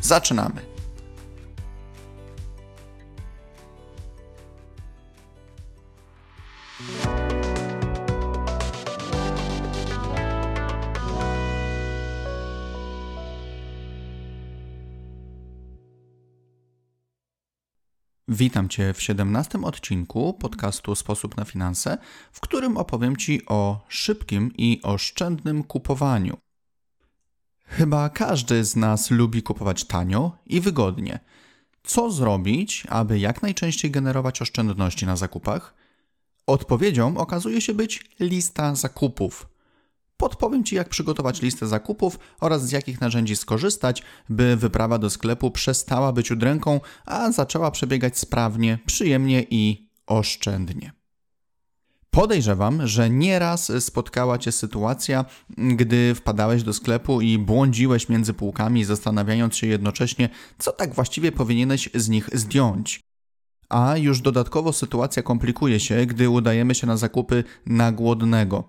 Zaczynamy! Witam Cię w 17 odcinku podcastu Sposób na finanse, w którym opowiem Ci o szybkim i oszczędnym kupowaniu. Chyba każdy z nas lubi kupować tanio i wygodnie. Co zrobić, aby jak najczęściej generować oszczędności na zakupach? Odpowiedzią okazuje się być lista zakupów. Podpowiem Ci, jak przygotować listę zakupów oraz z jakich narzędzi skorzystać, by wyprawa do sklepu przestała być udręką, a zaczęła przebiegać sprawnie, przyjemnie i oszczędnie. Podejrzewam, że nieraz spotkała Cię sytuacja, gdy wpadałeś do sklepu i błądziłeś między półkami, zastanawiając się jednocześnie, co tak właściwie powinieneś z nich zdjąć. A już dodatkowo sytuacja komplikuje się, gdy udajemy się na zakupy na głodnego.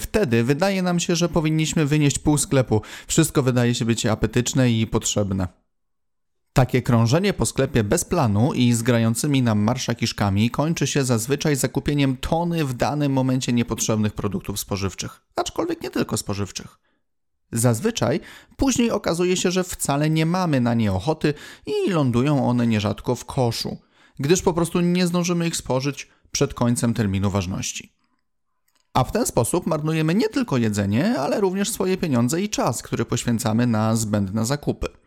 Wtedy wydaje nam się, że powinniśmy wynieść pół sklepu. Wszystko wydaje się być apetyczne i potrzebne. Takie krążenie po sklepie bez planu i z grającymi nam marsza kiszkami kończy się zazwyczaj zakupieniem tony w danym momencie niepotrzebnych produktów spożywczych, aczkolwiek nie tylko spożywczych. Zazwyczaj później okazuje się, że wcale nie mamy na nie ochoty i lądują one nierzadko w koszu, gdyż po prostu nie zdążymy ich spożyć przed końcem terminu ważności. A w ten sposób marnujemy nie tylko jedzenie, ale również swoje pieniądze i czas, który poświęcamy na zbędne zakupy.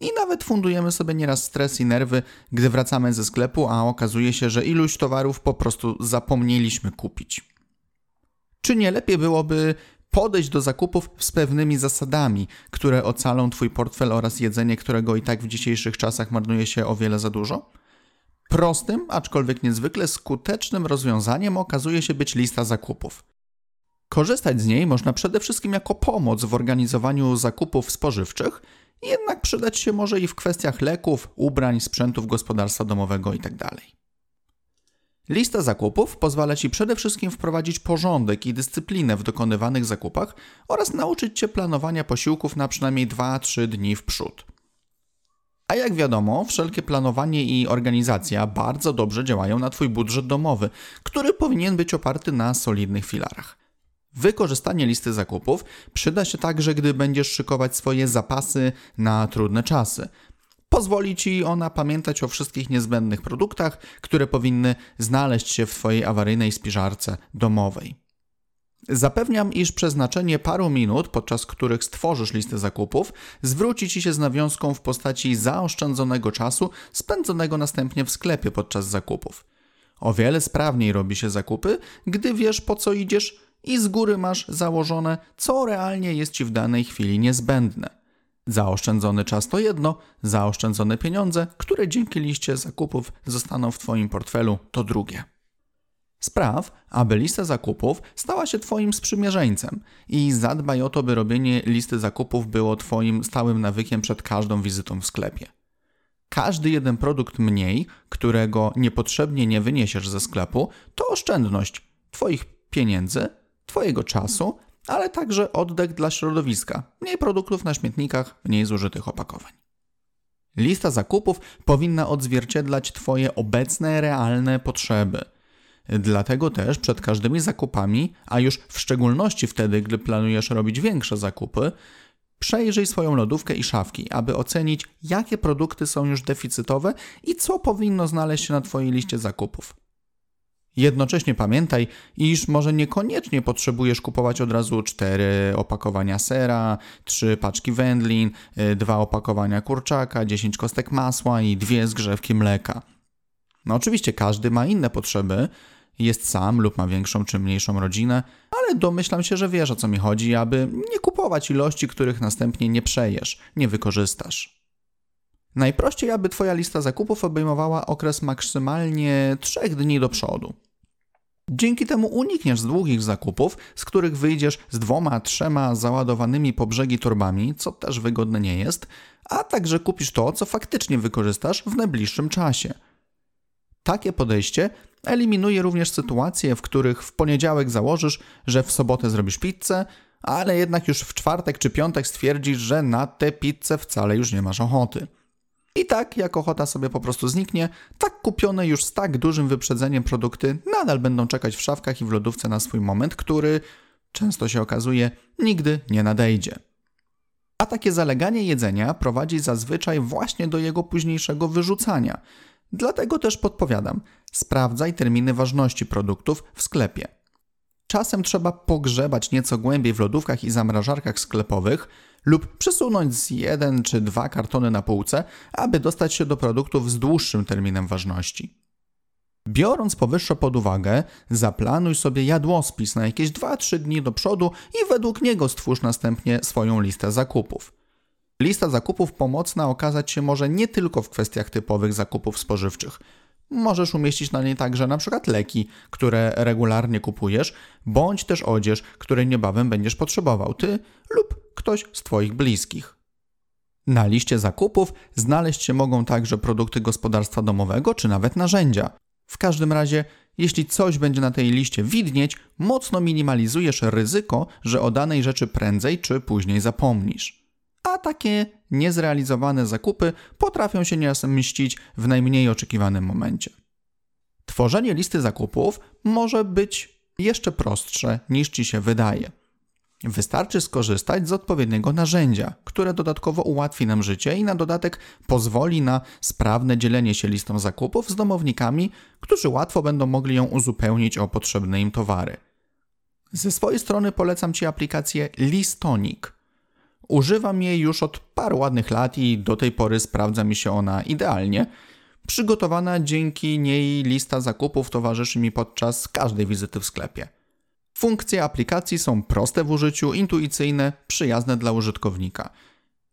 I nawet fundujemy sobie nieraz stres i nerwy, gdy wracamy ze sklepu, a okazuje się, że iluś towarów po prostu zapomnieliśmy kupić. Czy nie lepiej byłoby podejść do zakupów z pewnymi zasadami, które ocalą Twój portfel oraz jedzenie, którego i tak w dzisiejszych czasach marnuje się o wiele za dużo? Prostym, aczkolwiek niezwykle skutecznym rozwiązaniem okazuje się być lista zakupów. Korzystać z niej można przede wszystkim jako pomoc w organizowaniu zakupów spożywczych, jednak przydać się może i w kwestiach leków, ubrań, sprzętów gospodarstwa domowego itd. Tak Lista zakupów pozwala Ci przede wszystkim wprowadzić porządek i dyscyplinę w dokonywanych zakupach oraz nauczyć Cię planowania posiłków na przynajmniej 2-3 dni w przód. A jak wiadomo, wszelkie planowanie i organizacja bardzo dobrze działają na Twój budżet domowy, który powinien być oparty na solidnych filarach. Wykorzystanie listy zakupów przyda się także, gdy będziesz szykować swoje zapasy na trudne czasy. Pozwoli Ci ona pamiętać o wszystkich niezbędnych produktach, które powinny znaleźć się w Twojej awaryjnej spiżarce domowej. Zapewniam, iż przeznaczenie paru minut, podczas których stworzysz listę zakupów, zwróci Ci się z nawiązką w postaci zaoszczędzonego czasu spędzonego następnie w sklepie podczas zakupów. O wiele sprawniej robi się zakupy, gdy wiesz po co idziesz i z góry masz założone, co realnie jest Ci w danej chwili niezbędne. Zaoszczędzony czas to jedno, zaoszczędzone pieniądze, które dzięki liście zakupów zostaną w Twoim portfelu, to drugie. Spraw, aby lista zakupów stała się Twoim sprzymierzeńcem i zadbaj o to, by robienie listy zakupów było Twoim stałym nawykiem przed każdą wizytą w sklepie. Każdy jeden produkt mniej, którego niepotrzebnie nie wyniesiesz ze sklepu, to oszczędność Twoich pieniędzy, Twojego czasu, ale także oddech dla środowiska. Mniej produktów na śmietnikach, mniej zużytych opakowań. Lista zakupów powinna odzwierciedlać Twoje obecne, realne potrzeby – Dlatego też przed każdymi zakupami, a już w szczególności wtedy, gdy planujesz robić większe zakupy, przejrzyj swoją lodówkę i szafki, aby ocenić, jakie produkty są już deficytowe i co powinno znaleźć się na Twojej liście zakupów. Jednocześnie pamiętaj, iż może niekoniecznie potrzebujesz kupować od razu 4 opakowania sera, 3 paczki wędlin, 2 opakowania kurczaka, 10 kostek masła i 2 zgrzewki mleka. No oczywiście każdy ma inne potrzeby, jest sam lub ma większą czy mniejszą rodzinę, ale domyślam się, że wiesz o co mi chodzi, aby nie kupować ilości, których następnie nie przejesz, nie wykorzystasz. Najprościej, aby Twoja lista zakupów obejmowała okres maksymalnie 3 dni do przodu. Dzięki temu unikniesz długich zakupów, z których wyjdziesz z dwoma, trzema załadowanymi po brzegi torbami, co też wygodne nie jest, a także kupisz to, co faktycznie wykorzystasz w najbliższym czasie. Takie podejście eliminuje również sytuacje, w których w poniedziałek założysz, że w sobotę zrobisz pizzę, ale jednak już w czwartek czy piątek stwierdzisz, że na tę pizzę wcale już nie masz ochoty. I tak, jak ochota sobie po prostu zniknie, tak kupione już z tak dużym wyprzedzeniem produkty nadal będą czekać w szafkach i w lodówce na swój moment, który, często się okazuje, nigdy nie nadejdzie. A takie zaleganie jedzenia prowadzi zazwyczaj właśnie do jego późniejszego wyrzucania. Dlatego też podpowiadam: sprawdzaj terminy ważności produktów w sklepie. Czasem trzeba pogrzebać nieco głębiej w lodówkach i zamrażarkach sklepowych lub przesunąć jeden czy dwa kartony na półce, aby dostać się do produktów z dłuższym terminem ważności. Biorąc powyższe pod uwagę, zaplanuj sobie jadłospis na jakieś 2-3 dni do przodu i według niego stwórz następnie swoją listę zakupów. Lista zakupów pomocna okazać się może nie tylko w kwestiach typowych zakupów spożywczych. Możesz umieścić na niej także np. leki, które regularnie kupujesz, bądź też odzież, której niebawem będziesz potrzebował ty lub ktoś z Twoich bliskich. Na liście zakupów znaleźć się mogą także produkty gospodarstwa domowego czy nawet narzędzia. W każdym razie, jeśli coś będzie na tej liście widnieć, mocno minimalizujesz ryzyko, że o danej rzeczy prędzej czy później zapomnisz. A takie niezrealizowane zakupy potrafią się nieraz mścić w najmniej oczekiwanym momencie. Tworzenie listy zakupów może być jeszcze prostsze niż ci się wydaje. Wystarczy skorzystać z odpowiedniego narzędzia, które dodatkowo ułatwi nam życie i na dodatek pozwoli na sprawne dzielenie się listą zakupów z domownikami, którzy łatwo będą mogli ją uzupełnić o potrzebne im towary. Ze swojej strony polecam Ci aplikację Listonik. Używam jej już od paru ładnych lat i do tej pory sprawdza mi się ona idealnie. Przygotowana dzięki niej lista zakupów towarzyszy mi podczas każdej wizyty w sklepie. Funkcje aplikacji są proste w użyciu, intuicyjne, przyjazne dla użytkownika.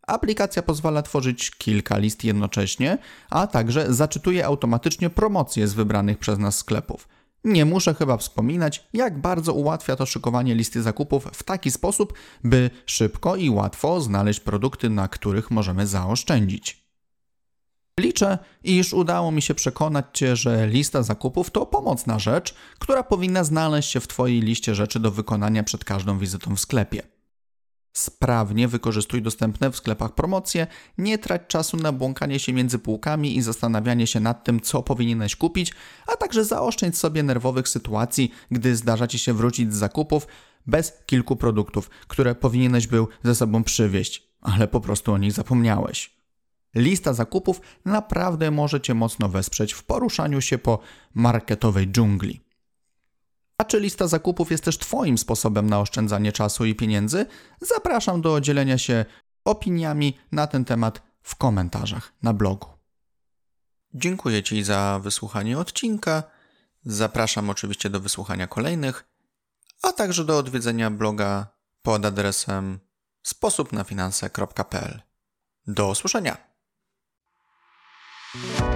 Aplikacja pozwala tworzyć kilka list jednocześnie, a także zaczytuje automatycznie promocje z wybranych przez nas sklepów. Nie muszę chyba wspominać, jak bardzo ułatwia to szykowanie listy zakupów w taki sposób, by szybko i łatwo znaleźć produkty, na których możemy zaoszczędzić. Liczę, iż udało mi się przekonać Cię, że lista zakupów to pomocna rzecz, która powinna znaleźć się w Twojej liście rzeczy do wykonania przed każdą wizytą w sklepie. Sprawnie wykorzystuj dostępne w sklepach promocje, nie trać czasu na błąkanie się między półkami i zastanawianie się nad tym, co powinieneś kupić, a także zaoszczędź sobie nerwowych sytuacji, gdy zdarza Ci się wrócić z zakupów bez kilku produktów, które powinieneś był ze sobą przywieźć, ale po prostu o nich zapomniałeś. Lista zakupów naprawdę może Cię mocno wesprzeć w poruszaniu się po marketowej dżungli. A czy lista zakupów jest też Twoim sposobem na oszczędzanie czasu i pieniędzy? Zapraszam do dzielenia się opiniami na ten temat w komentarzach na blogu. Dziękuję Ci za wysłuchanie odcinka. Zapraszam oczywiście do wysłuchania kolejnych, a także do odwiedzenia bloga pod adresem sposobnafinanse.pl. Do usłyszenia! Thank you.